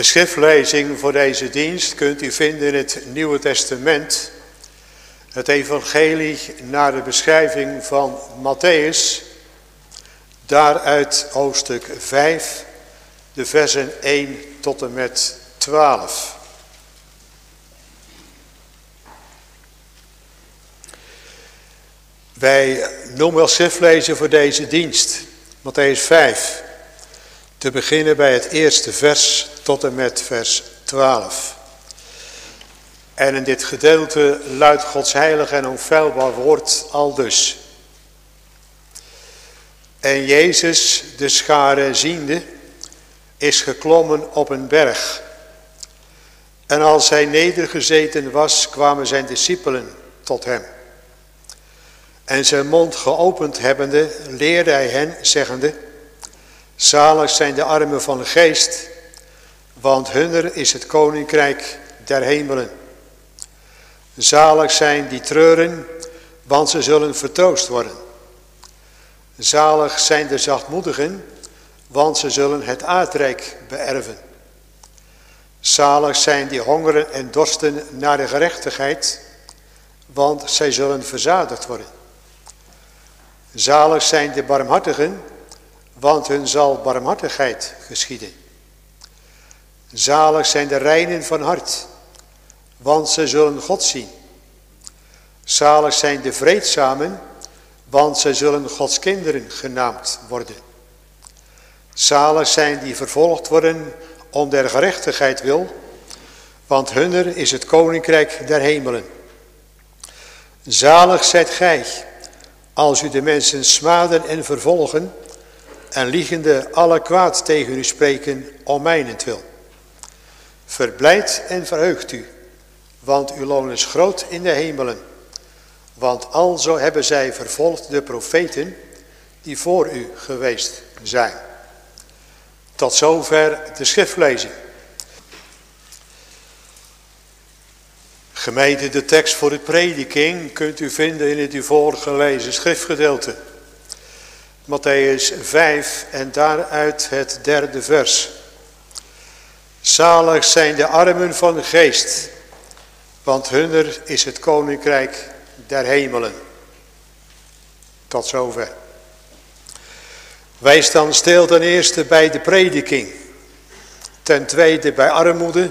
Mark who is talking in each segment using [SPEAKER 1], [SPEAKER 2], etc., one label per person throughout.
[SPEAKER 1] De schriftlezing voor deze dienst kunt u vinden in het Nieuwe Testament. Het evangelie naar de beschrijving van Matthäus. Daaruit hoofdstuk 5, de versen 1 tot en met 12. Wij noemen als schriftlezer voor deze dienst, Matthäus 5. Te beginnen bij het eerste vers tot en met vers 12. En in dit gedeelte luidt Gods heilig en onfeilbaar woord al dus. En Jezus, de schare ziende, is geklommen op een berg. En als hij nedergezeten was, kwamen zijn discipelen tot hem. En zijn mond geopend hebbende, leerde hij hen, zeggende, Zalig zijn de armen van de geest, want hunner is het koninkrijk der hemelen. Zalig zijn die treuren, want ze zullen vertroost worden. Zalig zijn de zachtmoedigen, want ze zullen het aardrijk beërven. Zalig zijn die hongeren en dorsten naar de gerechtigheid, want zij zullen verzadigd worden. Zalig zijn de barmhartigen, want hun zal barmhartigheid geschieden. Zalig zijn de reinen van hart, want ze zullen God zien. Zalig zijn de vreedzamen, want zij zullen Gods kinderen genaamd worden. Zalig zijn die vervolgd worden om der gerechtigheid wil, want hunner is het koninkrijk der hemelen. Zalig zijt gij, als u de mensen smaden en vervolgen en liegende alle kwaad tegen u spreken om mijnentwil. Verblijd en verheugt u, want uw loon is groot in de hemelen. Want alzo hebben zij vervolgd de profeten die voor u geweest zijn. Tot zover de schriftlezing. Gemeente, de tekst voor de prediking kunt u vinden in het u voorgelezen schriftgedeelte. Matthäus 5 en daaruit het derde vers. Zalig zijn de armen van geest, want hunner is het koninkrijk der hemelen. Tot zover. Wij staan stil ten eerste bij de prediking, ten tweede bij armoede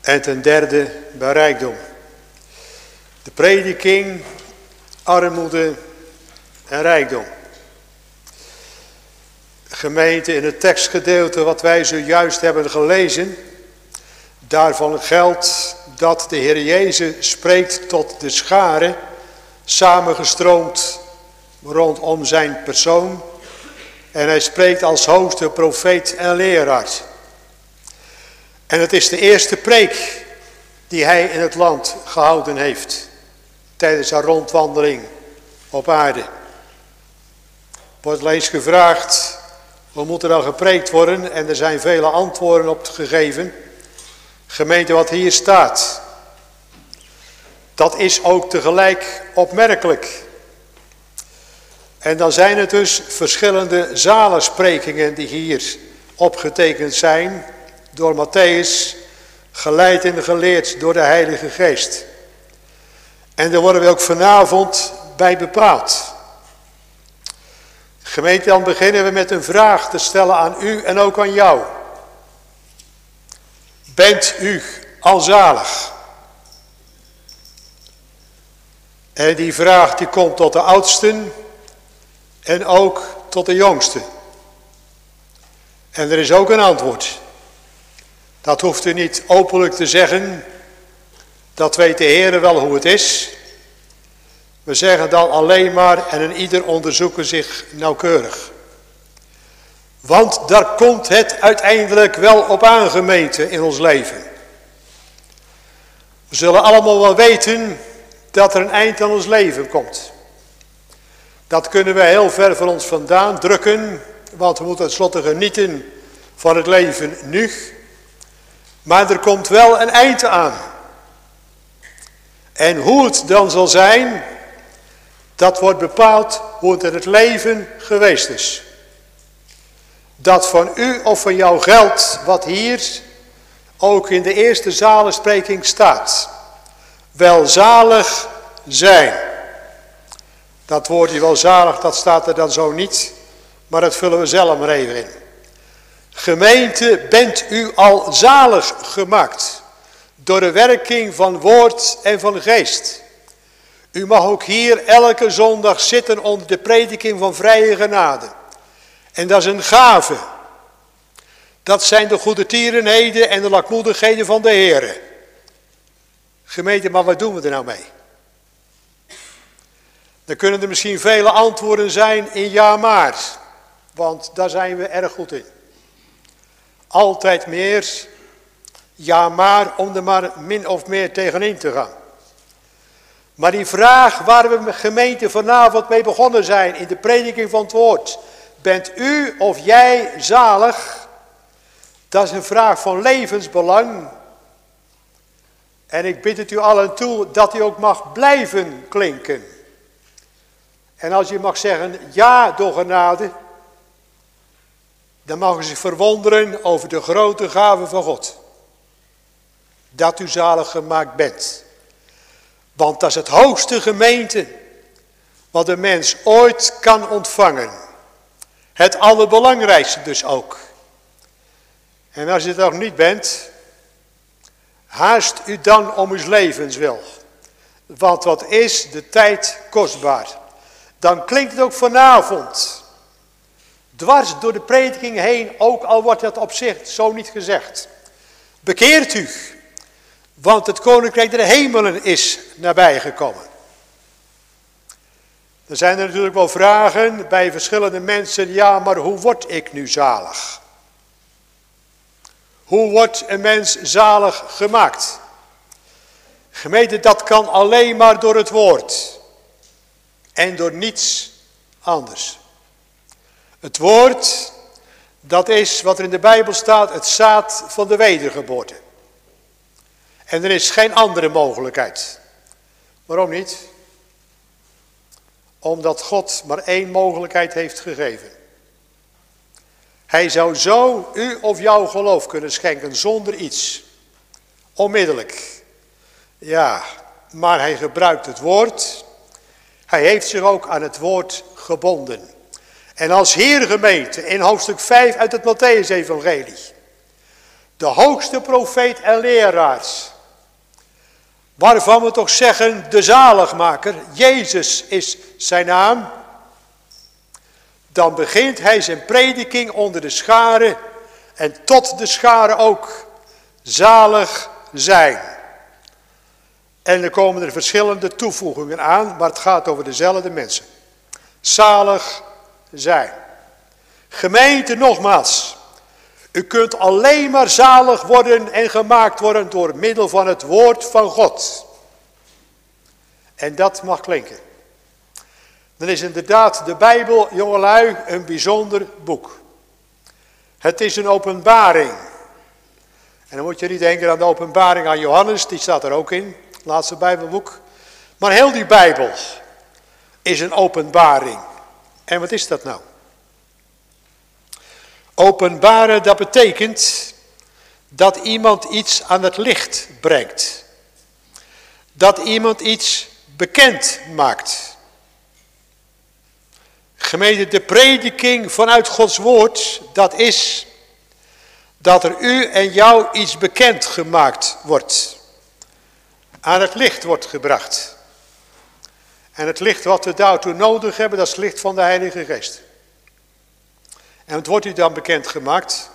[SPEAKER 1] en ten derde bij rijkdom. De prediking, armoede en rijkdom. Gemeente in het tekstgedeelte wat wij zojuist hebben gelezen, daarvan geldt dat de Heer Jezus spreekt tot de schare, samengestroomd rondom zijn persoon. En hij spreekt als hoogste profeet en leraar. En het is de eerste preek die hij in het land gehouden heeft. Tijdens haar rondwandeling op aarde. Wordt eens gevraagd, hoe moet er dan gepreekt worden? En er zijn vele antwoorden op gegeven. Gemeente wat hier staat. Dat is ook tegelijk opmerkelijk. En dan zijn het dus verschillende zalensprekingen die hier opgetekend zijn door Matthäus, geleid en geleerd door de Heilige Geest. En daar worden we ook vanavond bij bepaald. Gemeente, dan beginnen we met een vraag te stellen aan u en ook aan jou. Bent u al zalig? En die vraag die komt tot de oudsten en ook tot de jongsten. En er is ook een antwoord. Dat hoeft u niet openlijk te zeggen. Dat weet de Heer wel hoe het is. We zeggen dan alleen maar en een ieder onderzoeken zich nauwkeurig. Want daar komt het uiteindelijk wel op aangemeten in ons leven. We zullen allemaal wel weten dat er een eind aan ons leven komt. Dat kunnen we heel ver van ons vandaan drukken, want we moeten tenslotte genieten van het leven nu. Maar er komt wel een eind aan. En hoe het dan zal zijn, dat wordt bepaald hoe het in het leven geweest is. Dat van u of van jouw geld wat hier ook in de eerste zalenspreking staat. Welzalig zijn. Dat woordje welzalig, dat staat er dan zo niet. Maar dat vullen we zelf maar even in. Gemeente, bent u al zalig gemaakt. Door de werking van woord en van geest. U mag ook hier elke zondag zitten onder de prediking van vrije genade. En dat is een gave. Dat zijn de goede tierenheden en de lakmoedigheden van de Heer. Gemeente, maar wat doen we er nou mee? Dan kunnen er misschien vele antwoorden zijn in ja maar. Want daar zijn we erg goed in. Altijd meer ja maar om er maar min of meer tegenin te gaan. Maar die vraag waar we gemeente vanavond mee begonnen zijn in de prediking van het woord. Bent u of jij zalig? Dat is een vraag van levensbelang. En ik bid het u allen toe dat u ook mag blijven klinken. En als je mag zeggen ja door genade. Dan mogen ze verwonderen over de grote gave van God. Dat u zalig gemaakt bent. Want dat is het hoogste gemeente wat een mens ooit kan ontvangen. Het allerbelangrijkste dus ook. En als je het nog niet bent, haast u dan om uw levenswil. Want wat is de tijd kostbaar. Dan klinkt het ook vanavond. Dwars door de prediking heen, ook al wordt het op zich zo niet gezegd. Bekeert u. Want het koninkrijk der hemelen is nabijgekomen. Er zijn er natuurlijk wel vragen bij verschillende mensen. Ja, maar hoe word ik nu zalig? Hoe wordt een mens zalig gemaakt? Gemeente, dat kan alleen maar door het woord. En door niets anders. Het woord, dat is wat er in de Bijbel staat, het zaad van de wedergeboorte. En er is geen andere mogelijkheid. Waarom niet? Omdat God maar één mogelijkheid heeft gegeven. Hij zou zo u of jouw geloof kunnen schenken zonder iets. Onmiddellijk. Ja, maar hij gebruikt het woord. Hij heeft zich ook aan het woord gebonden. En als Heer gemeente in hoofdstuk 5 uit het Matthäus-evangelie. De hoogste profeet en leraars Waarvan we toch zeggen, de zaligmaker, Jezus is zijn naam. Dan begint hij zijn prediking onder de scharen en tot de scharen ook zalig zijn. En er komen er verschillende toevoegingen aan, maar het gaat over dezelfde mensen. Zalig zijn. Gemeente nogmaals, u kunt alleen maar zalig worden en gemaakt worden door middel van het woord van God. En dat mag klinken. Dan is inderdaad de Bijbel, jongelui, een bijzonder boek. Het is een openbaring. En dan moet je niet denken aan de openbaring aan Johannes, die staat er ook in, het laatste Bijbelboek. Maar heel die Bijbel is een openbaring. En wat is dat nou? Openbaren, dat betekent dat iemand iets aan het licht brengt. Dat iemand iets bekend maakt. Gemeente, de prediking vanuit Gods woord, dat is dat er u en jou iets bekend gemaakt wordt. Aan het licht wordt gebracht. En het licht wat we daartoe nodig hebben, dat is het licht van de Heilige Geest. En het wordt u dan bekend gemaakt.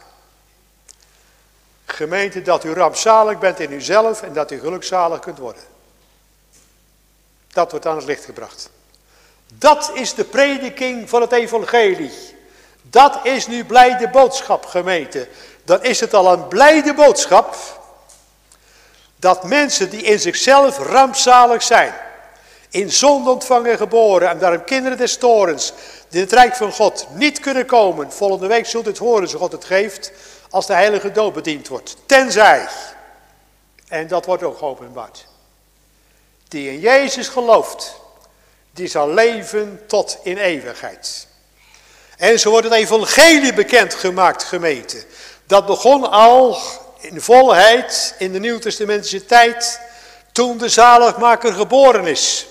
[SPEAKER 1] Gemeente dat u rampzalig bent in uzelf en dat u gelukzalig kunt worden. Dat wordt aan het licht gebracht. Dat is de prediking van het evangelie. Dat is nu blijde boodschap gemeente. Dan is het al een blijde boodschap. Dat mensen die in zichzelf rampzalig zijn. In zonde ontvangen geboren en daarom kinderen des torens die het rijk van God niet kunnen komen. Volgende week zult u het horen, zo God het geeft, als de heilige dood bediend wordt. Tenzij, en dat wordt ook geopenbaard, die in Jezus gelooft, die zal leven tot in eeuwigheid. En zo wordt het evangelie bekendgemaakt, gemeente. Dat begon al in volheid in de Nieuw-Testamentische tijd, toen de zaligmaker geboren is,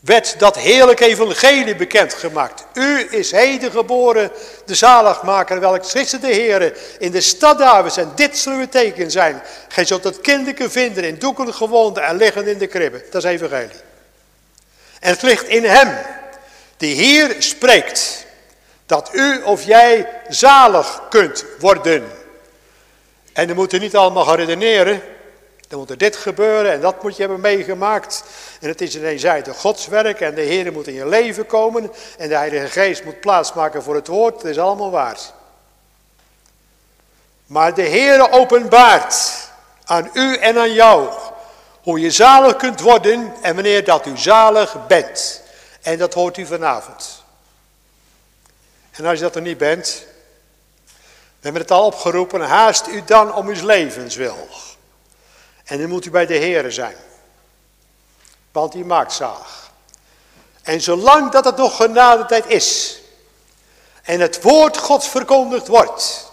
[SPEAKER 1] werd dat heerlijke evangelie bekendgemaakt. U is heden geboren, de zaligmaker, welk Christus de Heer in de stad Davids. En dit zullen we teken zijn. Gij zult het kinderke vinden in doeken gewoonte en liggen in de kribben. Dat is evangelie. En het ligt in hem, die hier spreekt, dat u of jij zalig kunt worden. En dan moet u niet allemaal gaan redeneren. Dan moet er dit gebeuren en dat moet je hebben meegemaakt. En het is een eenzijdig godswerk en de Heer moet in je leven komen. En de Heilige Geest moet plaatsmaken voor het woord. Het is allemaal waar. Maar de Heer openbaart aan u en aan jou hoe je zalig kunt worden en wanneer dat u zalig bent. En dat hoort u vanavond. En als je dat er niet bent, we hebben het al opgeroepen, haast u dan om uw levenswil. En dan moet u bij de Heer zijn. Want die maakt zalig. En zolang dat het nog genadetijd is. En het woord Gods verkondigd wordt.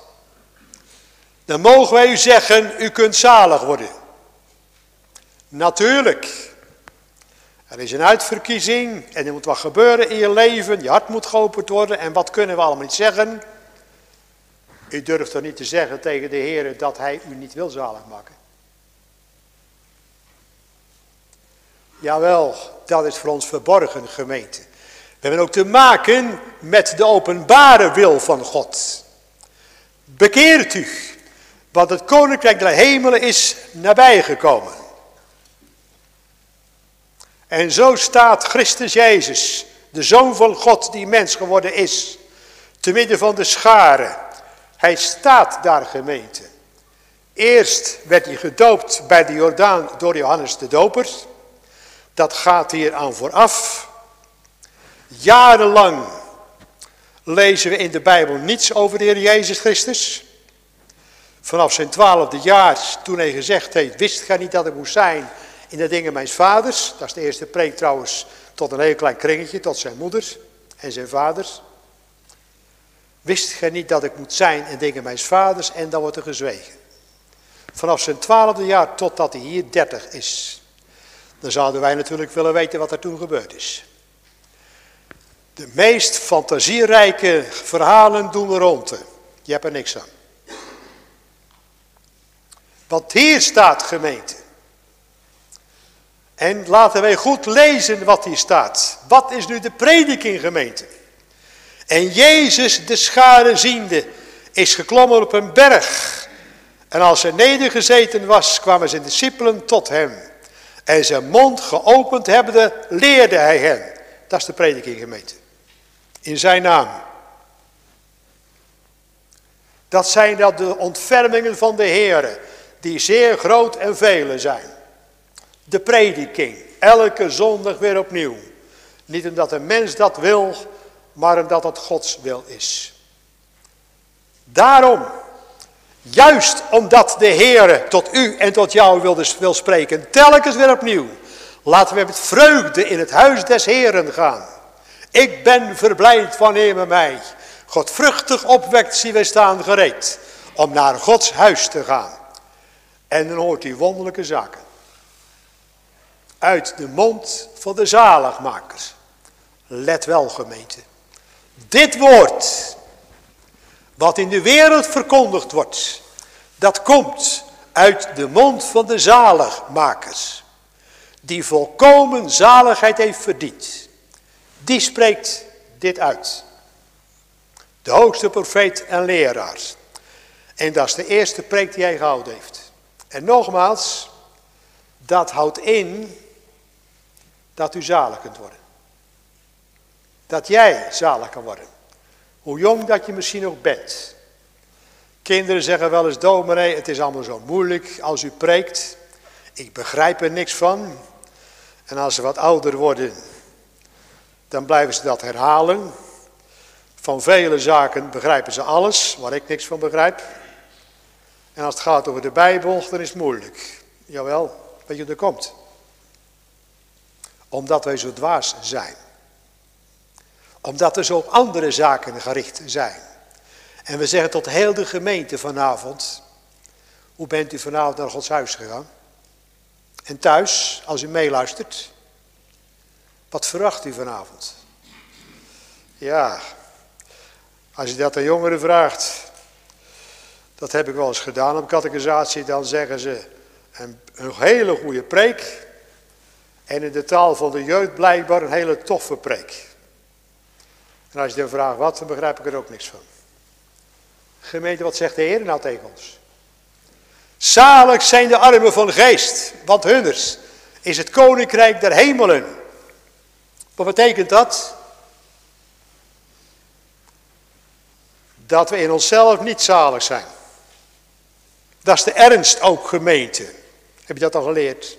[SPEAKER 1] Dan mogen wij u zeggen, u kunt zalig worden. Natuurlijk. Er is een uitverkiezing en er moet wat gebeuren in je leven. Je hart moet geopend worden. En wat kunnen we allemaal niet zeggen? U durft toch niet te zeggen tegen de Heer dat hij u niet wil zalig maken. Jawel, dat is voor ons verborgen gemeente. We hebben ook te maken met de openbare wil van God. Bekeert u, want het koninkrijk der hemelen is nabijgekomen. En zo staat Christus Jezus, de Zoon van God die mens geworden is, te midden van de scharen. Hij staat daar gemeente. Eerst werd hij gedoopt bij de Jordaan door Johannes de Doper. Dat gaat hier aan vooraf. Jarenlang lezen we in de Bijbel niets over de Heer Jezus Christus. Vanaf zijn twaalfde jaar, toen hij gezegd heeft, wist gij niet dat ik moest zijn in de dingen mijn vaders. Dat is de eerste preek trouwens tot een heel klein kringetje, tot zijn moeder en zijn vaders. Wist gij niet dat ik moet zijn in dingen mijn vaders en dan wordt er gezwegen. Vanaf zijn twaalfde jaar totdat hij hier dertig is. Dan zouden wij natuurlijk willen weten wat er toen gebeurd is. De meest fantasierijke verhalen doen we rond. Je hebt er niks aan. Want hier staat gemeente. En laten wij goed lezen wat hier staat. Wat is nu de prediking gemeente? En Jezus de schare ziende is geklommen op een berg. En als hij nedergezeten was kwamen zijn discipelen tot hem. En zijn mond geopend hebbende, leerde hij hen. Dat is de prediking gemeente. In zijn naam. Dat zijn dat de ontfermingen van de Heer, die zeer groot en vele zijn. De prediking, elke zondag weer opnieuw. Niet omdat een mens dat wil, maar omdat het Gods wil is. Daarom Juist omdat de Heer tot u en tot jou wil, dus wil spreken, telkens weer opnieuw. Laten we met vreugde in het huis des Heeren gaan. Ik ben verblijd wanneer me mij God vruchtig opwekt, zie wij staan gereed. Om naar Gods huis te gaan. En dan hoort u wonderlijke zaken. Uit de mond van de zaligmakers. Let wel gemeente. Dit woord wat in de wereld verkondigd wordt, dat komt uit de mond van de zaligmakers. Die volkomen zaligheid heeft verdiend. Die spreekt dit uit. De hoogste profeet en leraar. En dat is de eerste preek die hij gehouden heeft. En nogmaals, dat houdt in dat u zalig kunt worden. Dat jij zalig kan worden. Hoe jong dat je misschien ook bent. Kinderen zeggen wel eens, dominee, het is allemaal zo moeilijk als u preekt. Ik begrijp er niks van. En als ze wat ouder worden, dan blijven ze dat herhalen. Van vele zaken begrijpen ze alles, waar ik niks van begrijp. En als het gaat over de Bijbel, dan is het moeilijk. Jawel, weet je dat komt? Omdat wij zo dwaas zijn omdat we zo op andere zaken gericht zijn. En we zeggen tot heel de gemeente vanavond. Hoe bent u vanavond naar Gods huis gegaan? En thuis, als u meeluistert, wat verwacht u vanavond? Ja, als je dat aan jongeren vraagt, dat heb ik wel eens gedaan op catechisatie, dan zeggen ze een, een hele goede preek en in de taal van de jeugd blijkbaar een hele toffe preek. En als je dan vraagt wat, dan begrijp ik er ook niks van. Gemeente, wat zegt de Heer nou tegen ons? Zalig zijn de armen van geest, want hunners is het koninkrijk der hemelen. Wat betekent dat? Dat we in onszelf niet zalig zijn. Dat is de ernst ook gemeente. Heb je dat al geleerd?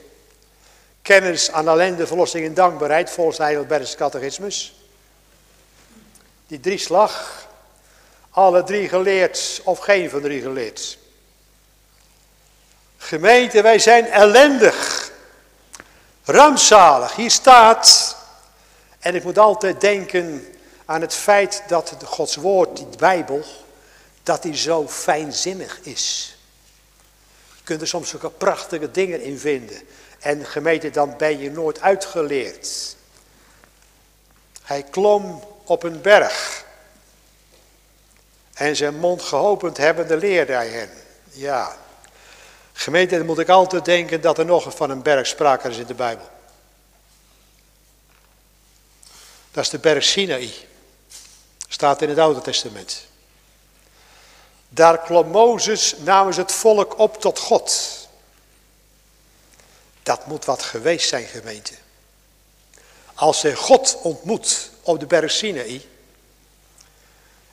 [SPEAKER 1] Kennis aan ellende, verlossing en dankbaarheid volgens de Heidelbergse catechismus. Die drie slag. Alle drie geleerd of geen van drie geleerd. Gemeente, wij zijn ellendig. Rampzalig. Hier staat. En ik moet altijd denken aan het feit dat Gods woord, die Bijbel, dat die zo fijnzinnig is. Je kunt er soms ook prachtige dingen in vinden. En gemeente, dan ben je nooit uitgeleerd. Hij klom op een berg. En zijn mond geopend hebbende leerde hij hen. Ja. Gemeente, dan moet ik altijd denken dat er nog van een berg sprake is in de Bijbel. Dat is de berg Sinaï. Staat in het Oude Testament. Daar klom Mozes namens het volk op tot God. Dat moet wat geweest zijn, gemeente. Als hij God ontmoet op de berg Sinaï.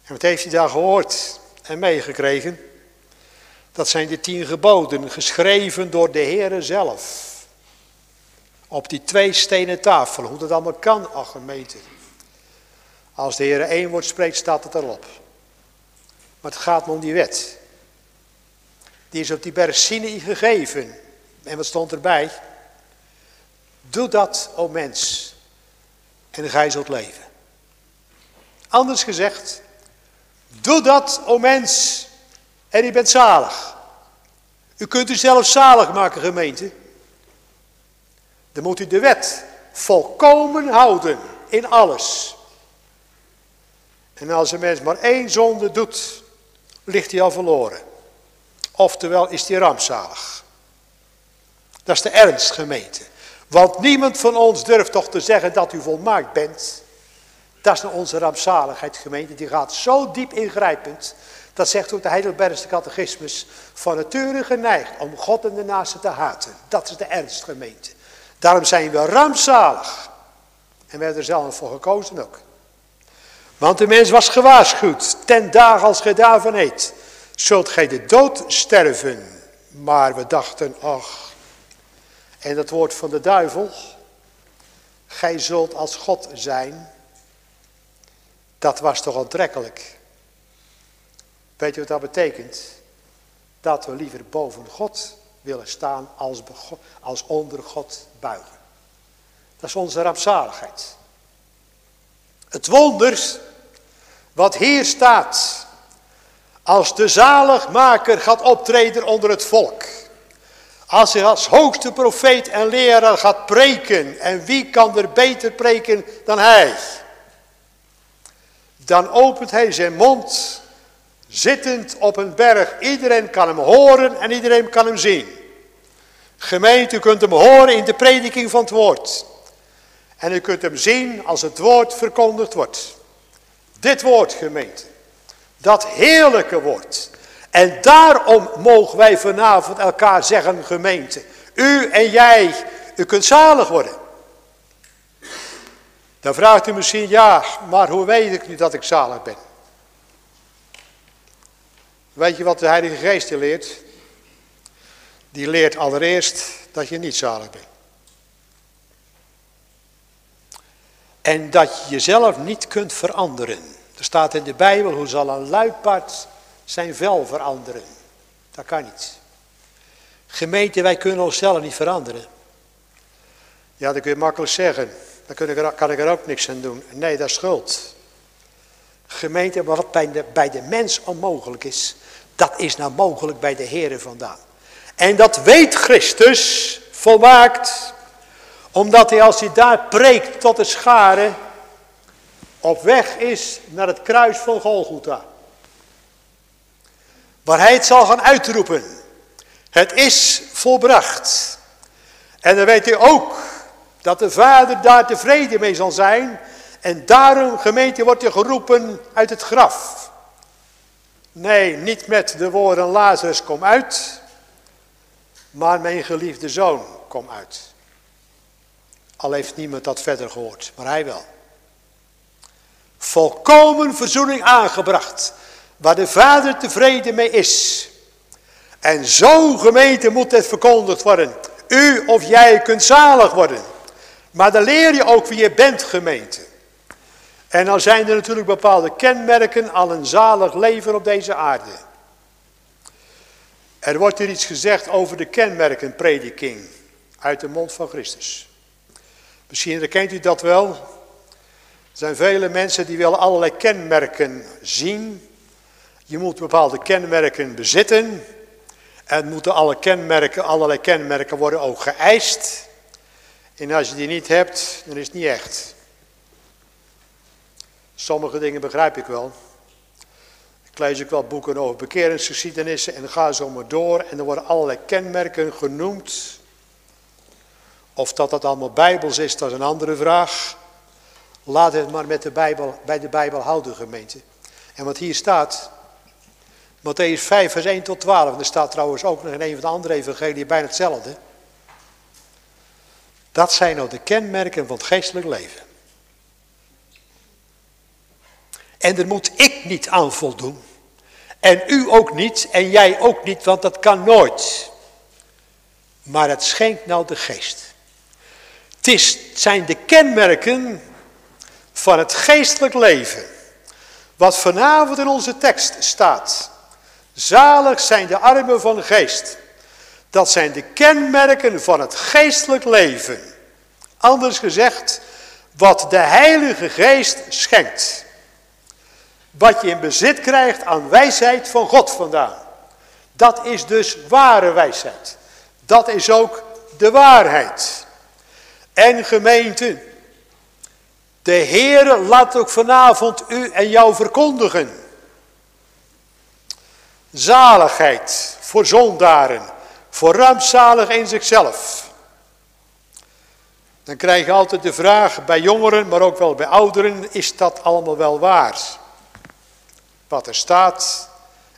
[SPEAKER 1] En wat heeft hij daar gehoord en meegekregen? Dat zijn de tien geboden, geschreven door de Heere zelf. Op die twee stenen tafel, hoe dat allemaal kan, ach gemeente. Als de Heere één woord spreekt, staat het erop. Maar het gaat om die wet. Die is op die berg Sinai gegeven. En wat stond erbij? Doe dat, o mens, en gij zult leven. Anders gezegd, doe dat, o mens, en u bent zalig. U kunt u zelf zalig maken, gemeente. Dan moet u de wet volkomen houden in alles. En als een mens maar één zonde doet, ligt hij al verloren. Oftewel is hij rampzalig. Dat is de ernst, gemeente. Want niemand van ons durft toch te zeggen dat u volmaakt bent. Dat is nou onze rampzaligheid, gemeente. Die gaat zo diep ingrijpend. Dat zegt ook de Heidelbergse catechismus. Van nature geneigd om God en de naaste te haten. Dat is de ernst, gemeente. Daarom zijn we rampzalig. En we hebben er zelf voor gekozen ook. Want de mens was gewaarschuwd. Ten dagen als gij daarvan eet. Zult gij de dood sterven. Maar we dachten, ach. En dat woord van de duivel. Gij zult als God zijn. Dat was toch aantrekkelijk. Weet je wat dat betekent? Dat we liever boven God willen staan als, als onder God buigen. Dat is onze rampzaligheid. Het wonder wat hier staat. Als de zaligmaker gaat optreden onder het volk. Als hij als hoogste profeet en leraar gaat preken. En wie kan er beter preken dan hij? Dan opent hij zijn mond. Zittend op een berg. Iedereen kan hem horen en iedereen kan hem zien. Gemeente, u kunt hem horen in de prediking van het woord. En u kunt hem zien als het woord verkondigd wordt. Dit woord, gemeente. Dat heerlijke woord. En daarom mogen wij vanavond elkaar zeggen, gemeente. U en jij, u kunt zalig worden. Dan vraagt u misschien, ja, maar hoe weet ik nu dat ik zalig ben? Weet je wat de Heilige Geest je leert? Die leert allereerst dat je niet zalig bent. En dat je jezelf niet kunt veranderen. Er staat in de Bijbel, hoe zal een luipaard zijn vel veranderen? Dat kan niet. Gemeente, wij kunnen onszelf niet veranderen. Ja, dat kun je makkelijk zeggen. Daar kan ik, er, ook niks aan doen. Nee, dat is schuld. Gemeente, wat bij de, mens onmogelijk is, dat is nou mogelijk bij de Heer vandaan. En dat weet Christus volmaakt, omdat hij als hij daar preekt tot de scharen, op weg is naar het kruis van Golgotha. Waar hij het zal gaan uitroepen. Het is volbracht. En dan weet hij ook dat de Vader daar tevreden mee zal zijn. En daarom, gemeente, wordt hij geroepen uit het graf. Nee, niet met de woorden Lazarus kom uit. Maar mijn geliefde zoon kom uit. Al heeft niemand dat verder gehoord, maar hij wel. Volkomen verzoening aangebracht. Waar de Vader tevreden mee is. En zo gemeente moet het verkondigd worden. U of jij kunt zalig worden. Maar dan leer je ook wie je bent gemeente. En dan zijn er natuurlijk bepaalde kenmerken aan een zalig leven op deze aarde. Er wordt hier iets gezegd over de kenmerken prediking uit de mond van Christus. Misschien herkent u dat wel. Er zijn vele mensen die willen allerlei kenmerken zien. Je moet bepaalde kenmerken bezitten. En moeten alle kenmerken, allerlei kenmerken worden ook geëist. En als je die niet hebt, dan is het niet echt. Sommige dingen begrijp ik wel. Ik lees ook wel boeken over bekeringsgeschiedenissen en dan gaan ze maar door. En er worden allerlei kenmerken genoemd. Of dat dat allemaal bijbels is, dat is een andere vraag. Laat het maar met de Bijbel, bij de Bijbel houden, gemeente. En wat hier staat, Matthäus 5, vers 1 tot 12. Er staat trouwens ook nog in een van de andere evangelieën bijna hetzelfde. Dat zijn nou de kenmerken van het geestelijk leven. En daar moet ik niet aan voldoen. En u ook niet en jij ook niet, want dat kan nooit. Maar het schenkt nou de geest. Het, is, het zijn de kenmerken van het geestelijk leven. Wat vanavond in onze tekst staat. Zalig zijn de armen van geest. Dat zijn de kenmerken van het geestelijk leven. Anders gezegd, wat de Heilige Geest schenkt. Wat je in bezit krijgt aan wijsheid van God vandaan. Dat is dus ware wijsheid. Dat is ook de waarheid. En gemeente, de Heere laat ook vanavond u en jou verkondigen. Zaligheid voor zondaren, voor rampzalig in zichzelf. Dan krijg je altijd de vraag bij jongeren, maar ook wel bij ouderen, is dat allemaal wel waar? Wat er staat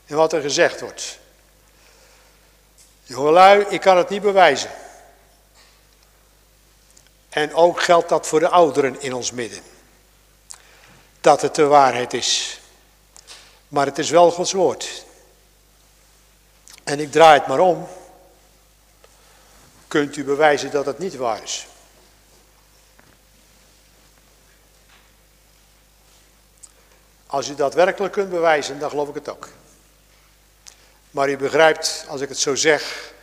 [SPEAKER 1] en wat er gezegd wordt. Jongelui, ik kan het niet bewijzen. En ook geldt dat voor de ouderen in ons midden. Dat het de waarheid is. Maar het is wel Gods woord. En ik draai het maar om. Kunt u bewijzen dat het niet waar is? Als u dat werkelijk kunt bewijzen, dan geloof ik het ook. Maar u begrijpt, als ik het zo zeg,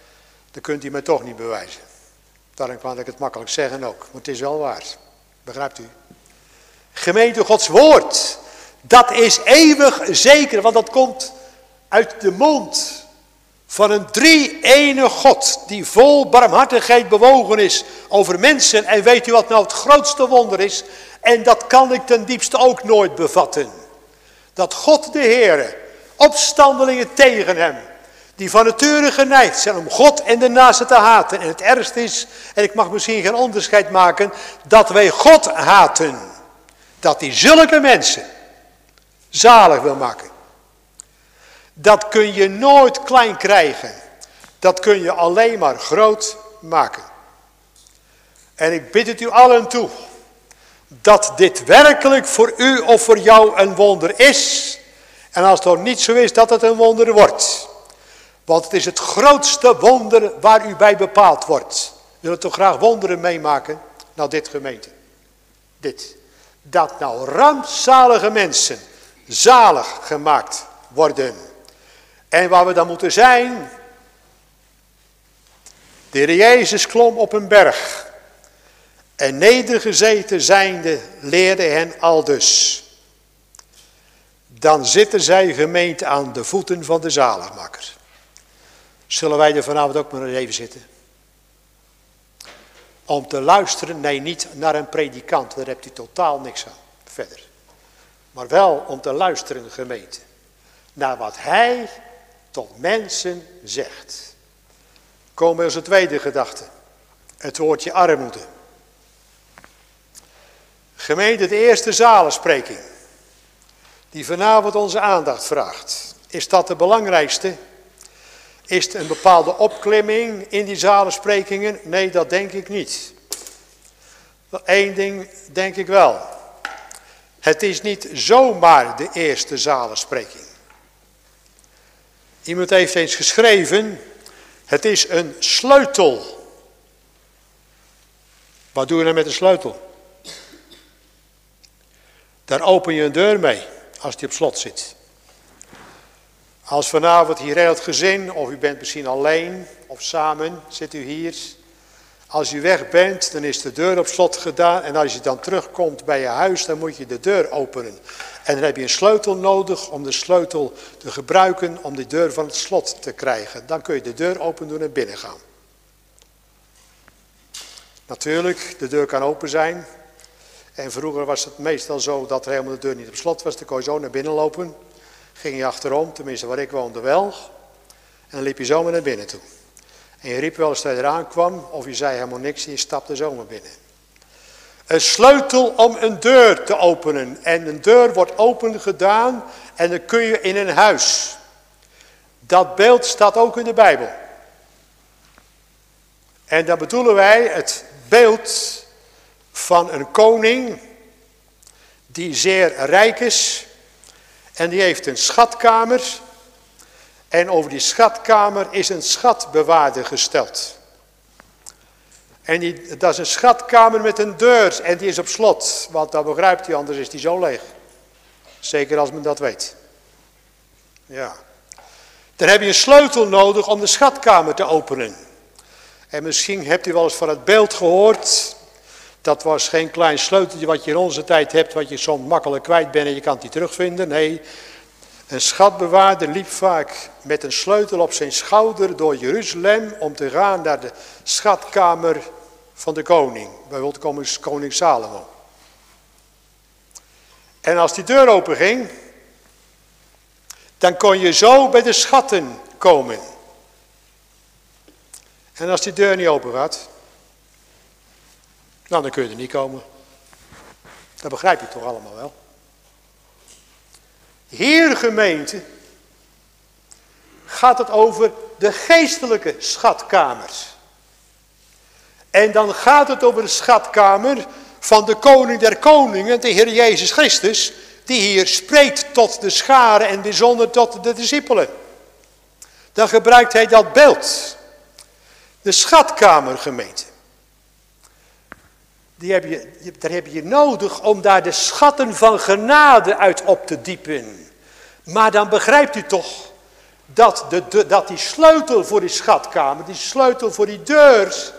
[SPEAKER 1] dan kunt u mij toch niet bewijzen. Daarom kan ik het makkelijk zeggen ook, maar het is wel waar. Begrijpt u? Gemeente Gods woord, dat is eeuwig zeker, want dat komt uit de mond van een drie-ene God die vol barmhartigheid bewogen is over mensen. En weet u wat nou het grootste wonder is? En dat kan ik ten diepste ook nooit bevatten. Dat God de Heere opstandelingen tegen hem, die van nature geneigd zijn om God en de naaste te haten. En het ergste is, en ik mag misschien geen onderscheid maken, dat wij God haten. Dat hij zulke mensen zalig wil maken. Dat kun je nooit klein krijgen. Dat kun je alleen maar groot maken. En ik bid het u allen toe. Dat dit werkelijk voor u of voor jou een wonder is. En als het nog niet zo is, dat het een wonder wordt. Want het is het grootste wonder waar u bij bepaald wordt. U wilt toch graag wonderen meemaken? Nou, dit gemeente. Dit. Dat nou rampzalige mensen zalig gemaakt worden. En waar we dan moeten zijn. De Heer Jezus klom op een berg. En nedergezeten zijnde leerde hen aldus. Dan zitten zij gemeente aan de voeten van de zaligmaker. Zullen wij er vanavond ook maar even zitten? Om te luisteren, nee niet naar een predikant, daar hebt u totaal niks aan, verder. Maar wel om te luisteren, gemeente, naar wat hij tot mensen zegt. Komen we een tweede gedachte. Het woordje armoede. Gemeente, de eerste zalenspreking. Die vanavond onze aandacht vraagt. Is dat de belangrijkste? Is het een bepaalde opklimming in die zalensprekingen? Nee, dat denk ik niet. Eén ding denk ik wel. Het is niet zomaar de eerste zalenspreking. Iemand heeft eens geschreven, het is een sleutel. Wat doe je nou met een sleutel? Daar open je een deur mee, als die op slot zit. Als vanavond hier heel het gezin, of u bent misschien alleen of samen, zit u hier. Als u weg bent, dan is de deur op slot gedaan. En als je dan terugkomt bij je huis, dan moet je de deur openen. En dan heb je een sleutel nodig om de sleutel te gebruiken om de deur van het slot te krijgen. Dan kun je de deur open doen en binnen gaan. Natuurlijk, de deur kan open zijn. En vroeger was het meestal zo dat helemaal de deur niet op slot was. Dan kon je zo naar binnen lopen. Ging je achterom, tenminste waar ik woonde wel. En dan liep je zomaar naar binnen toe. En je riep wel eens dat je eraan kwam, of je zei helemaal niks en je stapte zomaar binnen. Een sleutel om een deur te openen. En een deur wordt open gedaan en dan kun je in een huis. Dat beeld staat ook in de Bijbel. En dan bedoelen wij het beeld van een koning die zeer rijk is. En die heeft een schatkamer. En over die schatkamer is een schatbewaarder gesteld. En die, dat is een schatkamer met een deur en die is op slot. Want dat begrijpt hij, anders is die zo leeg. Zeker als men dat weet. Ja. Dan heb je een sleutel nodig om de schatkamer te openen. En misschien hebt u wel eens van het beeld gehoord. Dat was geen klein sleuteltje wat je in onze tijd hebt, wat je soms makkelijk kwijt bent en je kan het terugvinden. Nee, een schatbewaarder liep vaak met een sleutel op zijn schouder door Jeruzalem om te gaan naar de schatkamer van de koning. Bijvoorbeeld koning Salomo. En als die deur open ging, dan kon je zo bij de schatten komen. En als die deur niet open gaat, nou dan kun je er niet komen. Dat begrijp je toch allemaal wel. Hier gemeente gaat het over de geestelijke schatkamers. En dan gaat het over de schatkamer van de koning der koningen, de Heer Jezus Christus, die hier spreekt tot de scharen en bijzonder tot de discipelen. Dan gebruikt hij dat beeld. De schatkamergemeente. Die heb je, daar heb je nodig om daar de schatten van genade uit op te diepen. Maar dan begrijpt u toch dat, de, dat die sleutel voor die schatkamer, die sleutel voor die deur,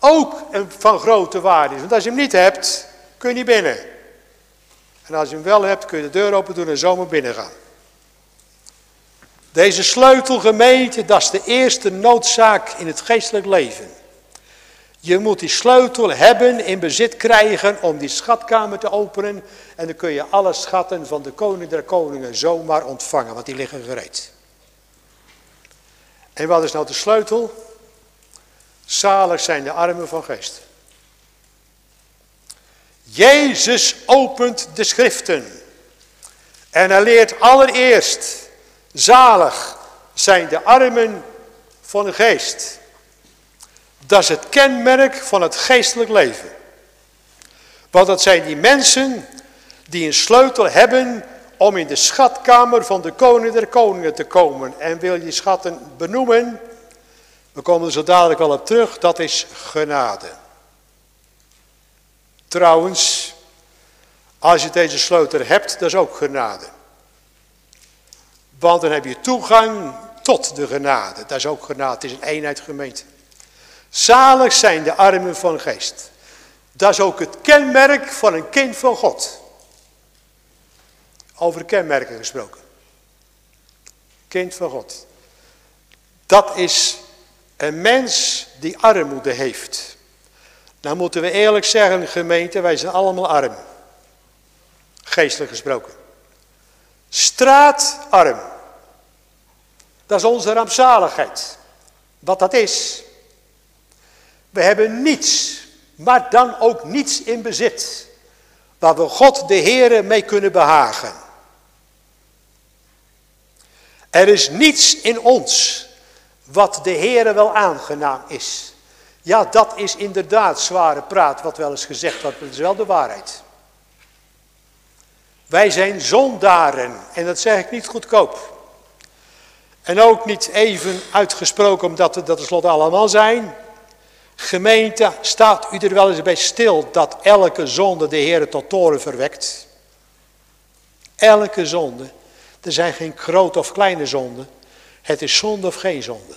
[SPEAKER 1] ook een, van grote waarde is. Want als je hem niet hebt, kun je niet binnen. En als je hem wel hebt, kun je de deur open doen en zomaar binnen gaan. Deze sleutelgemeente, dat is de eerste noodzaak in het geestelijk leven. Je moet die sleutel hebben, in bezit krijgen om die schatkamer te openen. En dan kun je alle schatten van de koning der koningen zomaar ontvangen, want die liggen gereed. En wat is nou de sleutel? Zalig zijn de armen van geest. Jezus opent de schriften. En hij leert allereerst, zalig zijn de armen van geest. Dat is het kenmerk van het geestelijk leven. Want dat zijn die mensen die een sleutel hebben om in de schatkamer van de koning der koningen te komen. En wil je schatten benoemen, we komen er zo dadelijk wel op terug, dat is genade. Trouwens, als je deze sleutel hebt, dat is ook genade. Want dan heb je toegang tot de genade. Dat is ook genade, het is een eenheid gemeente. Zalig zijn de armen van geest. Dat is ook het kenmerk van een kind van God. Over kenmerken gesproken. Kind van God. Dat is een mens die armoede heeft. Nou moeten we eerlijk zeggen, gemeente, wij zijn allemaal arm. Geestelijk gesproken. Straatarm. Dat is onze rampzaligheid. Wat dat is. We hebben niets, maar dan ook niets in bezit. Waar we God de Heere mee kunnen behagen. Er is niets in ons wat de Heere wel aangenaam is. Ja, dat is inderdaad zware praat wat wel eens gezegd wordt, maar dat is wel de waarheid. Wij zijn zondaren en dat zeg ik niet goedkoop. En ook niet even uitgesproken omdat we dat tenslotte allemaal zijn. Gemeente, staat u er wel eens bij stil dat elke zonde de Heer tot toren verwekt? Elke zonde. Er zijn geen grote of kleine zonden. Het is zonde of geen zonde.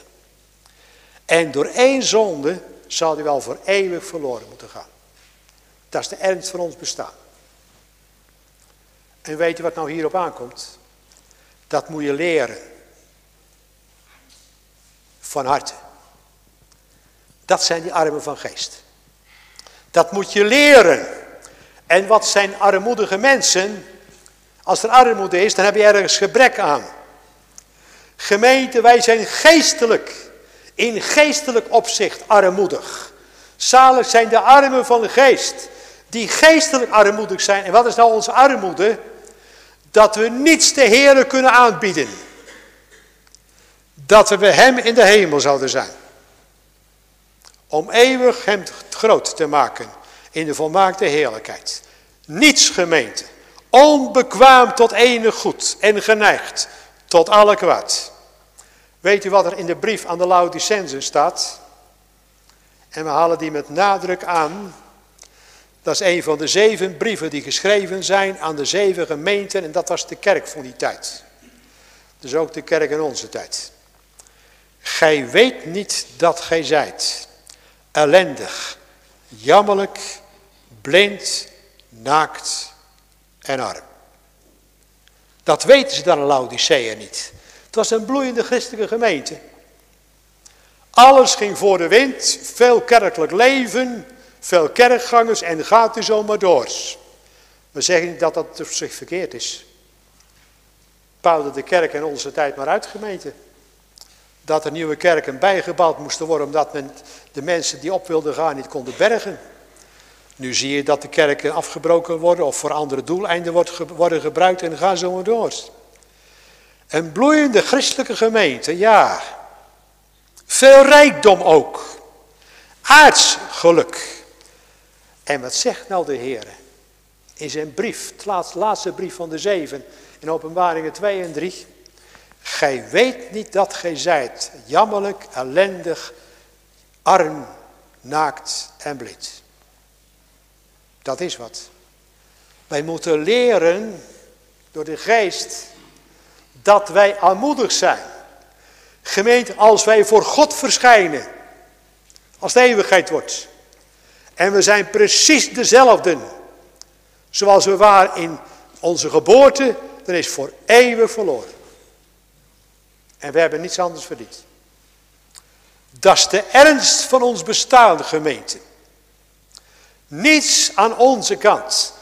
[SPEAKER 1] En door één zonde zal hij wel voor eeuwig verloren moeten gaan. Dat is de ernst van ons bestaan. En weet je wat nou hierop aankomt? Dat moet je leren. Van harte. Dat zijn die armen van geest. Dat moet je leren. En wat zijn armoedige mensen? Als er armoede is, dan heb je ergens gebrek aan. Gemeente, wij zijn geestelijk in geestelijk opzicht armoedig. Zalig zijn de armen van de geest, die geestelijk armoedig zijn. En wat is nou onze armoede? Dat we niets de Heer kunnen aanbieden. Dat we Hem in de hemel zouden zijn. Om eeuwig Hem groot te maken in de volmaakte heerlijkheid. Niets gemeente. Onbekwaam tot enig goed en geneigd tot alle kwaad. Weet u wat er in de brief aan de Laodicensen staat? En we halen die met nadruk aan. Dat is een van de zeven brieven die geschreven zijn aan de zeven gemeenten. En dat was de kerk van die tijd. Dus ook de kerk in onze tijd. Gij weet niet dat gij zijt. Ellendig, jammerlijk, blind, naakt en arm. Dat weten ze dan in Laodicea niet. Het was een bloeiende christelijke gemeente. Alles ging voor de wind, veel kerkelijk leven, veel kerkgangers en gaat u zo maar door. We zeggen niet dat dat op zich verkeerd is. Bouwde de kerk in onze tijd maar uit gemeente. Dat er nieuwe kerken bijgebouwd moesten worden omdat men de mensen die op wilden gaan niet konden bergen. Nu zie je dat de kerken afgebroken worden of voor andere doeleinden worden gebruikt en ga zo maar door. Een bloeiende christelijke gemeente, ja. Veel rijkdom ook. Aards geluk. En wat zegt nou de Heer? In zijn brief, het laatste brief van de zeven, in openbaringen 2 en 3. Gij weet niet dat gij zijt, jammerlijk, ellendig, arm, naakt en blind. Dat is wat. Wij moeten leren door de geest dat wij aanmoedig zijn. Gemeente, als wij voor God verschijnen, als de eeuwigheid wordt, en we zijn precies dezelfde, zoals we waren in onze geboorte, dan is voor eeuwig verloren. En we hebben niets anders verdiend. Dat is de ernst van ons bestaan, gemeente. Niets aan onze kant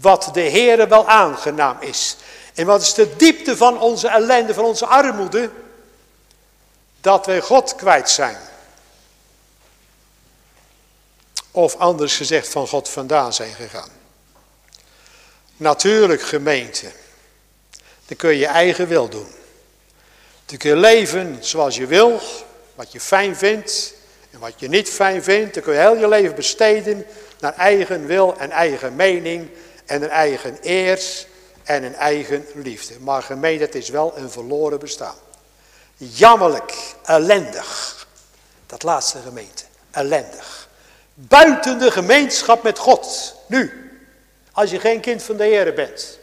[SPEAKER 1] wat de Heere wel aangenaam is. En wat is de diepte van onze ellende, van onze armoede? Dat wij God kwijt zijn. Of anders gezegd van God vandaan zijn gegaan. Natuurlijk gemeente. Dan kun je je eigen wil doen. Dan kun je leven zoals je wil. Wat je fijn vindt. En wat je niet fijn vindt. Dan kun je heel je leven besteden naar eigen wil en eigen mening. En een eigen eers en een eigen liefde. Maar gemeente, is wel een verloren bestaan. Jammerlijk, ellendig. Dat laatste gemeente, ellendig. Buiten de gemeenschap met God. Nu, als je geen kind van de Heer bent.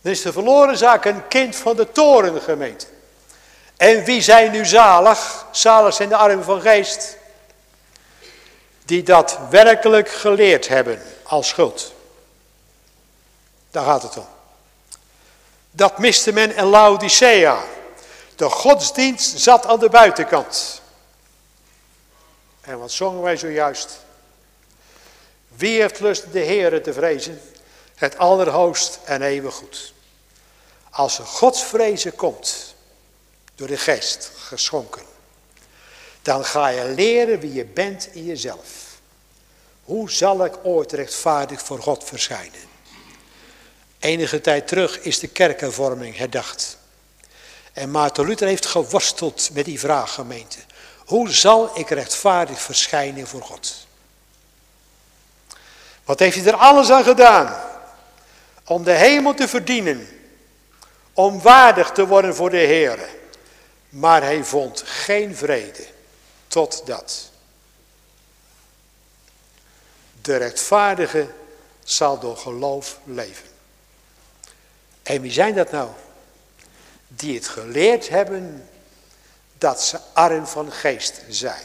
[SPEAKER 1] Dan is de verloren zaak een kind van de torengemeente. En wie zijn nu zalig? Zalig zijn de armen van geest. Die dat werkelijk geleerd hebben als schuld. Daar gaat het om. Dat miste men in Laodicea. De godsdienst zat aan de buitenkant. En wat zongen wij zojuist? Wie heeft lust de Heere te vrezen? Het allerhoogst en eeuwig goed. Als er godsvrezen komt, door de geest geschonken, dan ga je leren wie je bent in jezelf. Hoe zal ik ooit rechtvaardig voor God verschijnen? Enige tijd terug is de kerkenvorming herdacht. En Maarten Luther heeft geworsteld met die vraag, gemeente. Hoe zal ik rechtvaardig verschijnen voor God? Wat heeft hij er alles aan gedaan? Om de hemel te verdienen. Om waardig te worden voor de Heer. Maar hij vond geen vrede. Totdat. De rechtvaardige zal door geloof leven. En wie zijn dat nou? Die het geleerd hebben dat ze arm van geest zijn.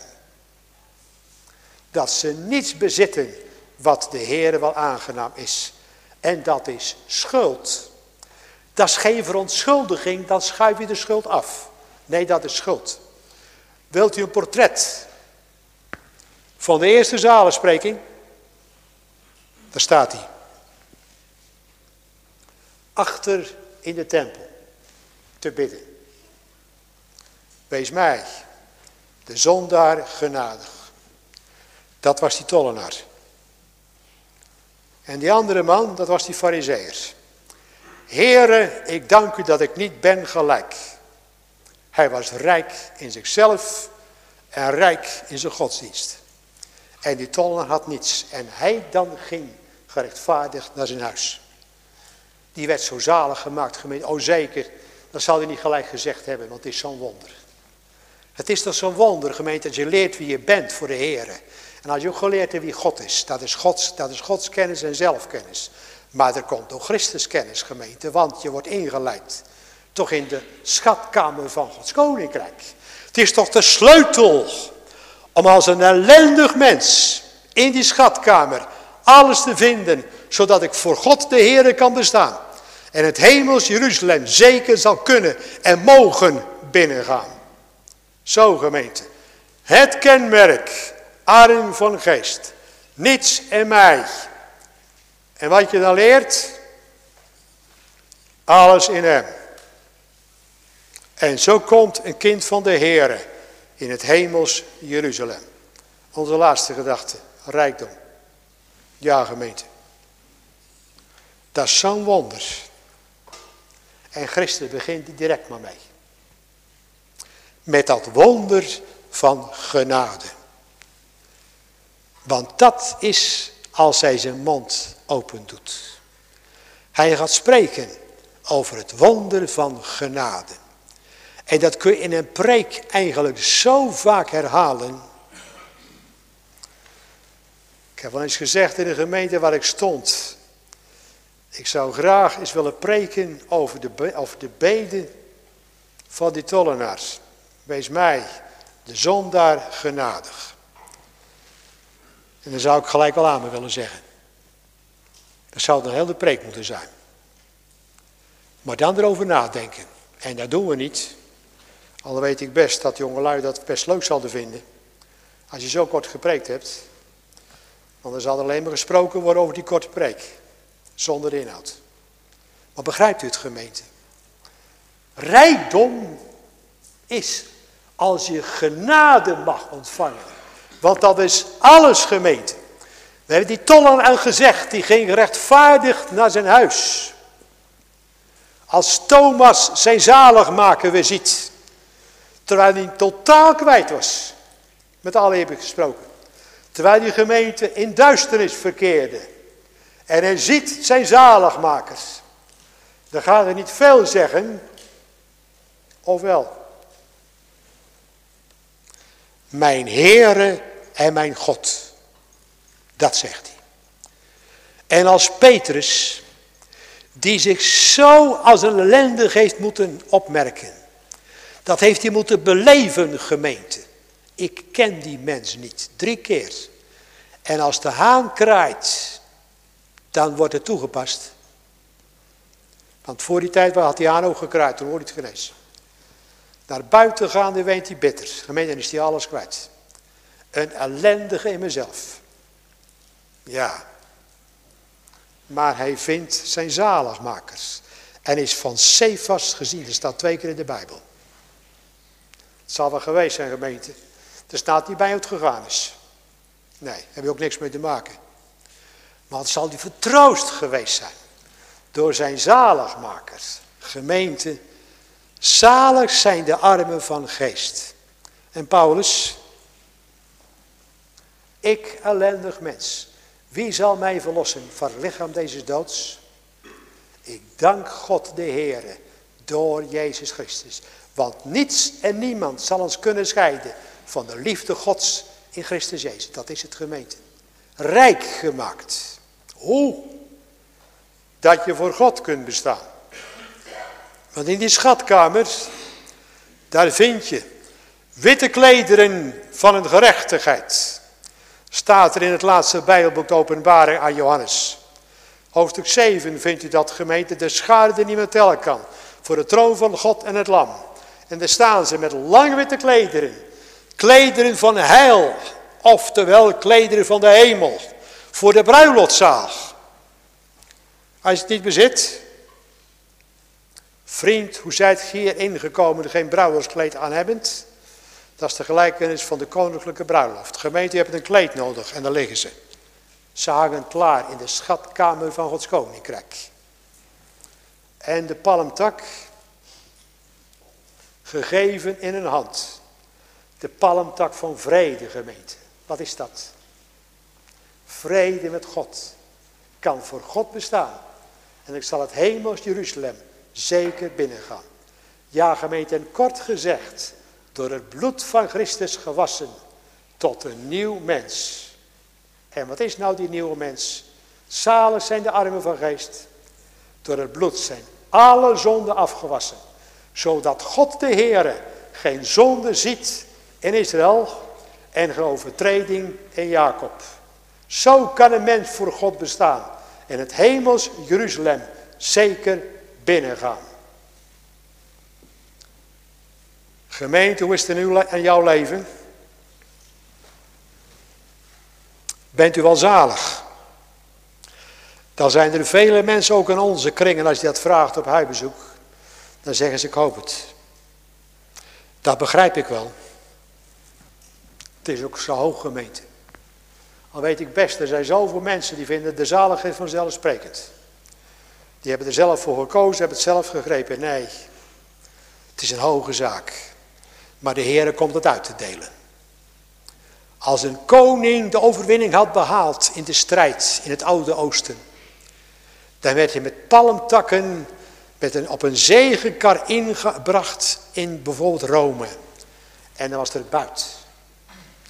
[SPEAKER 1] Dat ze niets bezitten wat de Heer wel aangenaam is. En dat is schuld. Dat is geen verontschuldiging, dan schuif je de schuld af. Nee, dat is schuld. Wilt u een portret van de eerste zalenspreking? Daar staat hij. Achter in de tempel te bidden. Wees mij, de zondaar, genadig. Dat was die tollenaar. En die andere man, dat was die fariseer. Heere, ik dank u dat ik niet ben gelijk. Hij was rijk in zichzelf en rijk in zijn godsdienst. En die tollenaar had niets. En hij dan ging gerechtvaardigd naar zijn huis. Die werd zo zalig gemaakt, gemeente. Oh zeker, dat zal hij niet gelijk gezegd hebben, want het is zo'n wonder. Het is toch zo'n wonder, gemeente, dat je leert wie je bent voor de Heer. En als je ook geleerd hebt wie God is, dat is Gods, dat is Gods kennis en zelfkennis. Maar er komt ook Christuskennis, gemeente, want je wordt ingeleid. Toch in de schatkamer van Gods koninkrijk. Het is toch de sleutel om als een ellendig mens in die schatkamer alles te vinden, zodat ik voor God de Heer kan bestaan. En het hemels Jeruzalem zeker zal kunnen en mogen binnengaan. Zo gemeente. Het kenmerk arm van geest. Niets en mij. En wat je dan leert? Alles in hem. En zo komt een kind van de Heere in het hemels Jeruzalem. Onze laatste gedachte, rijkdom. Ja gemeente. Dat is zo'n wonder. En Christus begint direct maar mee. Met dat wonder van genade. Want dat is als hij zijn mond open doet. Hij gaat spreken over het wonder van genade. En dat kun je in een preek eigenlijk zo vaak herhalen. Ik heb wel eens gezegd in de gemeente waar ik stond. Ik zou graag eens willen preken over de, over de beden van die tollenaars. Wees mij, de zondaar, genadig. En dan zou ik gelijk wel aan me willen zeggen. Dat zou een hele preek moeten zijn. Maar dan erover nadenken. En dat doen we niet. Al weet ik best dat jongelui dat best leuk zouden vinden. Als je zo kort gepreekt hebt. Want er zal alleen maar gesproken worden over die korte preek. Zonder inhoud. Maar begrijpt u het gemeente? Rijkdom is als je genade mag ontvangen. Want dat is alles gemeente. We hebben die tollen aan gezegd, die ging rechtvaardig naar zijn huis. Als Thomas zijn zaligmaker weer ziet. Terwijl hij totaal kwijt was. Met alle heb ik gesproken. Terwijl die gemeente in duisternis verkeerde. En hij ziet zijn zaligmakers. Dan gaat hij niet veel zeggen. Of wel? Mijn Heere en mijn God. Dat zegt hij. En als Petrus, die zich zo als een ellendig heeft moeten opmerken. Dat heeft hij moeten beleven, gemeente. Ik ken die mens niet. Drie keer. En als de haan kraait, dan wordt het toegepast. Want voor die tijd had die haan ook gekraaid, toen wordt het genezen. Naar buiten gaande weent hij bitter. Gemeente, is hij alles kwijt. Een ellendige in mezelf. Ja. Maar hij vindt zijn zaligmakers. En is van Cephas gezien. Dat staat twee keer in de Bijbel. Het zal wel geweest zijn, gemeente. Er staat niet bij hoe het gegaan is. Nee, daar heb je ook niks mee te maken. Maar het zal die vertroost geweest zijn. Door zijn zaligmakers. Gemeente. Zalig zijn de armen van geest. En Paulus. Ik ellendig mens. Wie zal mij verlossen van het lichaam deze doods? Ik dank God de Heere door Jezus Christus. Want niets en niemand zal ons kunnen scheiden van de liefde Gods in Christus Jezus. Dat is het gemeente. Rijk gemaakt. Hoe? Dat je voor God kunt bestaan. Want in die schatkamers, daar vind je witte klederen van een gerechtigheid. Staat er in het laatste Bijbelboek openbaring aan Johannes. Hoofdstuk 7 vindt u dat gemeente de schade niet meer tellen kan. Voor de troon van God en het lam. En daar staan ze met lange witte klederen. Klederen van heil. Oftewel klederen van de hemel. Voor de bruiloftzaal. Als je het niet bezit. Vriend, hoe zijt hier ingekomen geen bruiloftskleed aan hebbend? Dat is de gelijkenis van de koninklijke bruiloft. Gemeente, je hebt een kleed nodig en daar liggen ze. Ze hangen klaar in de schatkamer van Gods koninkrijk. En de palmtak, gegeven in een hand. De palmtak van vrede, gemeente. Wat is dat? Vrede met God. Kan voor God bestaan. En ik zal het hemels Jeruzalem zeker binnengaan. Ja, gemeente, en kort gezegd, door het bloed van Christus gewassen tot een nieuw mens. En wat is nou die nieuwe mens? Zalig zijn de armen van geest. Door het bloed zijn alle zonden afgewassen. Zodat God de Heere geen zonde ziet in Israël en geen overtreding in Jacob. Zo kan een mens voor God bestaan. En het hemels Jeruzalem zeker binnengaan. Gemeente, hoe is het in, in jouw leven? Bent u wel zalig? Dan zijn er vele mensen ook in onze kringen, als je dat vraagt op huisbezoek, dan zeggen ze ik hoop het. Dat begrijp ik wel. Het is ook zo hoog gemeente. Al weet ik best, er zijn zoveel mensen die vinden de zaligheid vanzelfsprekend. Die hebben er zelf voor gekozen, hebben het zelf gegrepen. Nee, het is een hoge zaak. Maar de Heer komt het uit te delen. Als een koning de overwinning had behaald in de strijd in het Oude Oosten. Dan werd hij met palmtakken op een zegenkar ingebracht in bijvoorbeeld Rome. En dan was er buit.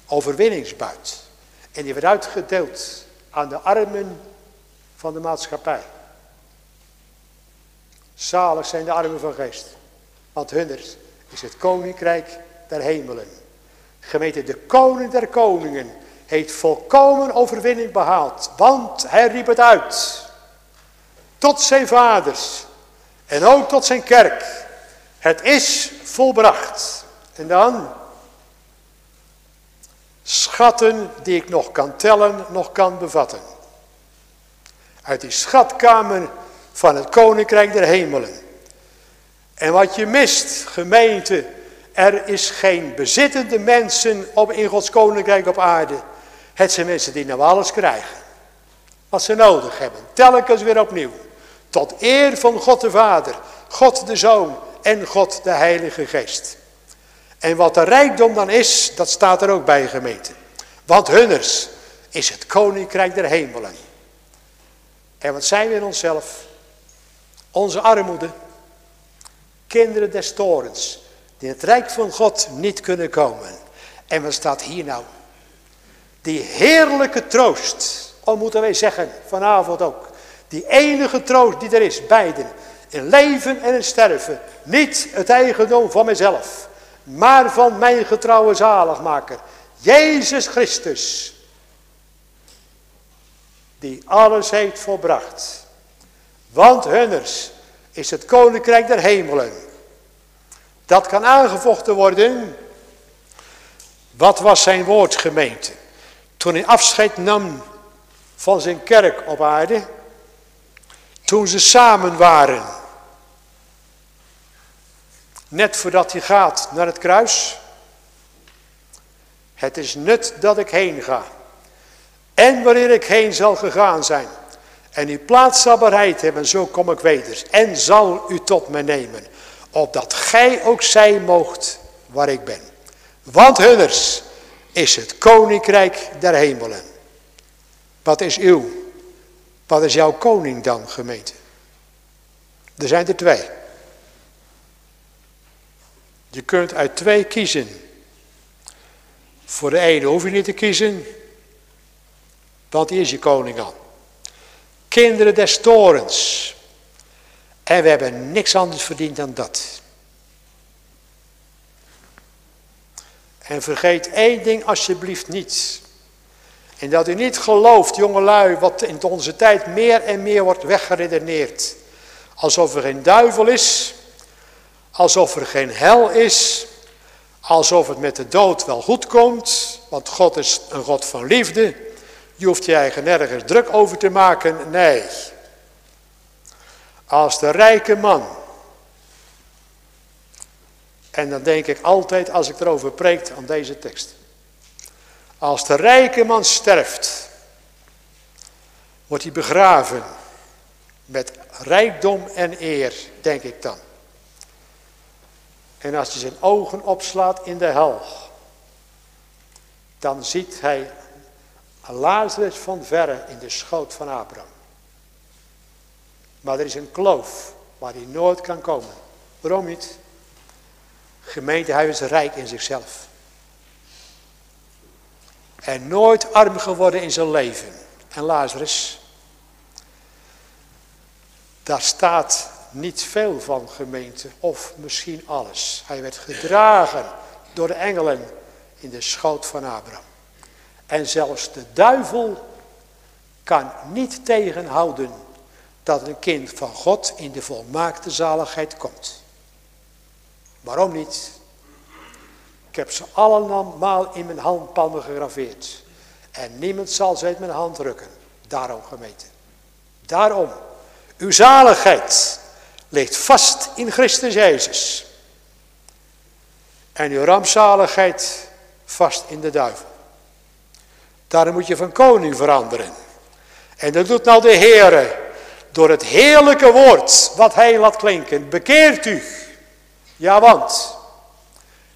[SPEAKER 1] Overwinningsbuit. En die werd uitgedeeld aan de armen van de maatschappij. Zalig zijn de armen van geest. Want hunners is het koninkrijk der hemelen. Gemeente, de koning der koningen heeft volkomen overwinning behaald. Want hij riep het uit. Tot zijn vaders. En ook tot zijn kerk. Het is volbracht. En dan. Schatten die ik nog kan tellen, nog kan bevatten. Uit die schatkamer van het koninkrijk der hemelen. En wat je mist, gemeente, er is geen bezittende mensen op, in Gods koninkrijk op aarde. Het zijn mensen die nou alles krijgen. Wat ze nodig hebben. Telkens weer opnieuw. Tot eer van God de Vader, God de Zoon en God de Heilige Geest. En wat de rijkdom dan is, dat staat er ook bij gemeente. Want hunners is het koninkrijk der hemelen. En wat zijn we in onszelf? Onze armoede. Kinderen des torens die in het rijk van God niet kunnen komen. En wat staat hier nou? Die heerlijke troost, al moeten wij zeggen vanavond ook. Die enige troost die er is, beiden. In leven en in sterven. Niet het eigendom van mezelf. Maar van mijn getrouwe zaligmaker. Jezus Christus. Die alles heeft volbracht. Want hunners is het koninkrijk der hemelen. Dat kan aangevochten worden. Wat was zijn woord gemeente? Toen hij afscheid nam van zijn kerk op aarde. Toen ze samen waren. Net voordat hij gaat naar het kruis. Het is nut dat ik heen ga. En wanneer ik heen zal gegaan zijn. En uw plaats zal bereid hebben, zo kom ik weder. En zal u tot me nemen. Opdat gij ook zijn moogt waar ik ben. Want hunners is het koninkrijk der hemelen. Wat is uw? Wat is jouw koning dan, gemeente? Er zijn er twee. Je kunt uit twee kiezen. Voor de ene hoef je niet te kiezen, want die is je koning al. Kinderen des torens. En we hebben niks anders verdiend dan dat. En vergeet één ding alsjeblieft niet. En dat u niet gelooft, jongelui, wat in onze tijd meer en meer wordt weggeredeneerd. Alsof er geen duivel is, alsof er geen hel is, alsof het met de dood wel goed komt, want God is een God van liefde. Je hoeft je eigen nergens druk over te maken, nee. Als de rijke man, en dan denk ik altijd als ik erover preek aan deze tekst. Als de rijke man sterft, wordt hij begraven met rijkdom en eer, denk ik dan. En als hij zijn ogen opslaat in de hel, dan ziet hij Lazarus van verre in de schoot van Abraham. Maar er is een kloof waar hij nooit kan komen. Waarom niet? Gemeente, hij is rijk in zichzelf. En nooit arm geworden in zijn leven. En Lazarus, daar staat niet veel van gemeente, of misschien alles. Hij werd gedragen door de engelen in de schoot van Abraham. En zelfs de duivel kan niet tegenhouden dat een kind van God in de volmaakte zaligheid komt. Waarom niet? Ik heb ze allemaal in mijn handpalmen gegraveerd. En niemand zal ze uit mijn hand rukken. Daarom gemeten. Daarom. Uw zaligheid ligt vast in Christus Jezus. En uw rampzaligheid vast in de duivel. Daarom moet je van koning veranderen. En dat doet nou de Heere door het heerlijke woord wat hij laat klinken. Bekeert u. Ja, want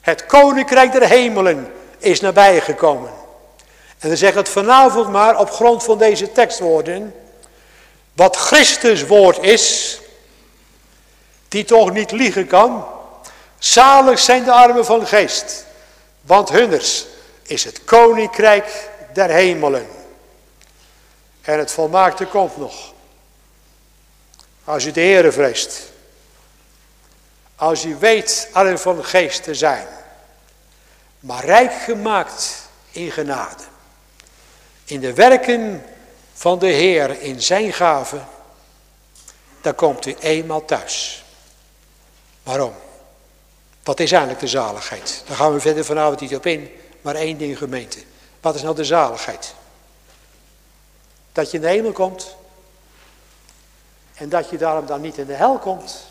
[SPEAKER 1] het koninkrijk der hemelen is nabijgekomen. En dan zegt het vanavond maar op grond van deze tekstwoorden. Wat Christus woord is, die toch niet liegen kan. Zalig zijn de armen van geest, want hunners is het koninkrijk der hemelen. En het volmaakte komt nog. Als u de Heere vreest. Als u weet arm van geest te zijn. Maar rijk gemaakt in genade. In de werken van de Heer in zijn gave. Dan komt u eenmaal thuis. Waarom? Wat is eigenlijk de zaligheid? Daar gaan we verder vanavond niet op in. Maar één ding gemeente. Wat is nou de zaligheid? Dat je in de hemel komt. En dat je daarom dan niet in de hel komt.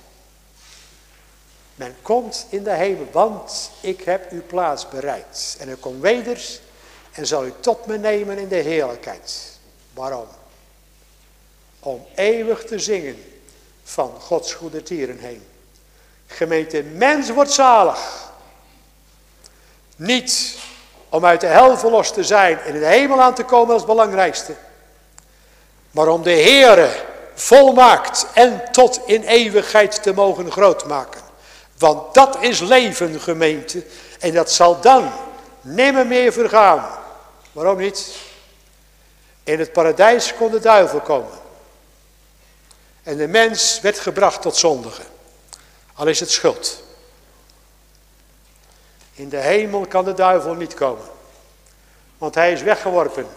[SPEAKER 1] Men komt in de hemel, want ik heb uw plaats bereid. En ik kom weders en zal u tot me nemen in de heerlijkheid. Waarom? Om eeuwig te zingen van Gods goede tieren heen. Gemeente, mens wordt zalig. Niet om uit de hel verlost te zijn en in de hemel aan te komen als belangrijkste. Maar om de Heere volmaakt en tot in eeuwigheid te mogen grootmaken. Want dat is leven gemeente. En dat zal dan nimmer meer vergaan. Waarom niet? In het paradijs kon de duivel komen. En de mens werd gebracht tot zondigen. Al is het schuld. In de hemel kan de duivel niet komen. Want hij is weggeworpen.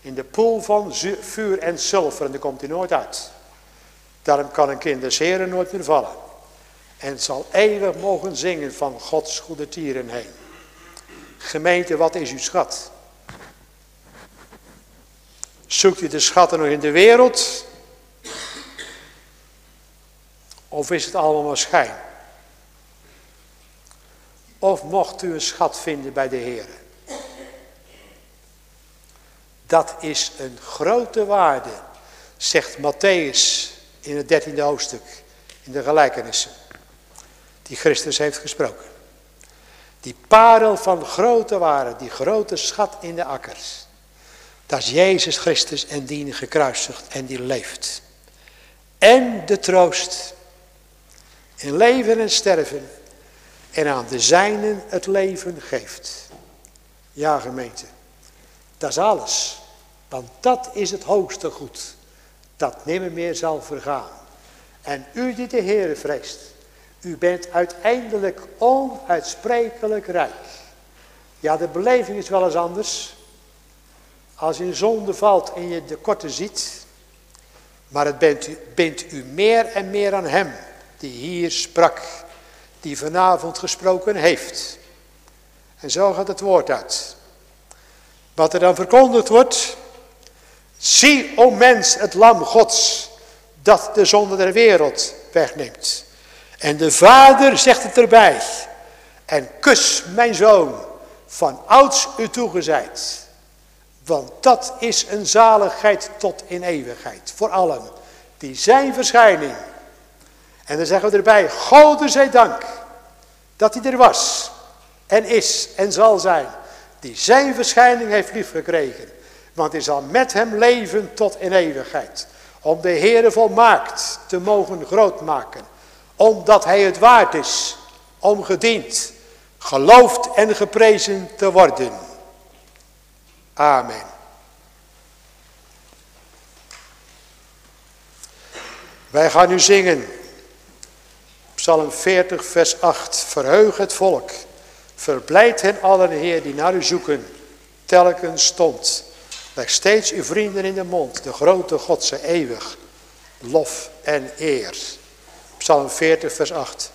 [SPEAKER 1] In de poel van vuur en zilver. En daar komt hij nooit uit. Daarom kan een kind des nooit meer vallen. En zal eeuwig mogen zingen van Gods goede tieren heen. Gemeente, wat is uw schat? Zoekt u de schatten nog in de wereld? Of is het allemaal maar schijn? Of mocht u een schat vinden bij de Heer? Dat is een grote waarde, zegt Matthäus in het dertiende hoofdstuk, in de gelijkenissen, die Christus heeft gesproken. Die parel van grote waarde, die grote schat in de akkers. Dat is Jezus Christus en die gekruisigd en die leeft. En de troost in leven en sterven en aan de zijnen het leven geeft. Ja gemeente, dat is alles. Want dat is het hoogste goed, dat nimmer meer zal vergaan. En u die de Heere vreest, u bent uiteindelijk onuitsprekelijk rijk. Ja, de beleving is wel eens anders. Als in zonde valt en je de korte ziet. Maar het bent u, bent u meer en meer aan hem die hier sprak. Die vanavond gesproken heeft. En zo gaat het woord uit. Wat er dan verkondigd wordt. Zie, o mens, het lam gods. Dat de zonde der wereld wegneemt. En de vader zegt het erbij. En kus mijn zoon, van ouds u toegezeid. Want dat is een zaligheid tot in eeuwigheid. Voor allen die zijn verschijning. En dan zeggen we erbij, Gode zij dank dat hij er was en is en zal zijn. Die zijn verschijning heeft liefgekregen. Want hij zal met hem leven tot in eeuwigheid. Om de Heere volmaakt te mogen grootmaken. Omdat hij het waard is om gediend, geloofd en geprezen te worden. Amen. Wij gaan nu zingen. Psalm 40 vers 8. Verheug het volk. Verblijd hen allen, Heer, die naar u zoeken. Telkens stond. Leg steeds uw vrienden in de mond. De grote God, eeuwig. Lof en eer. Psalm 40 vers 8.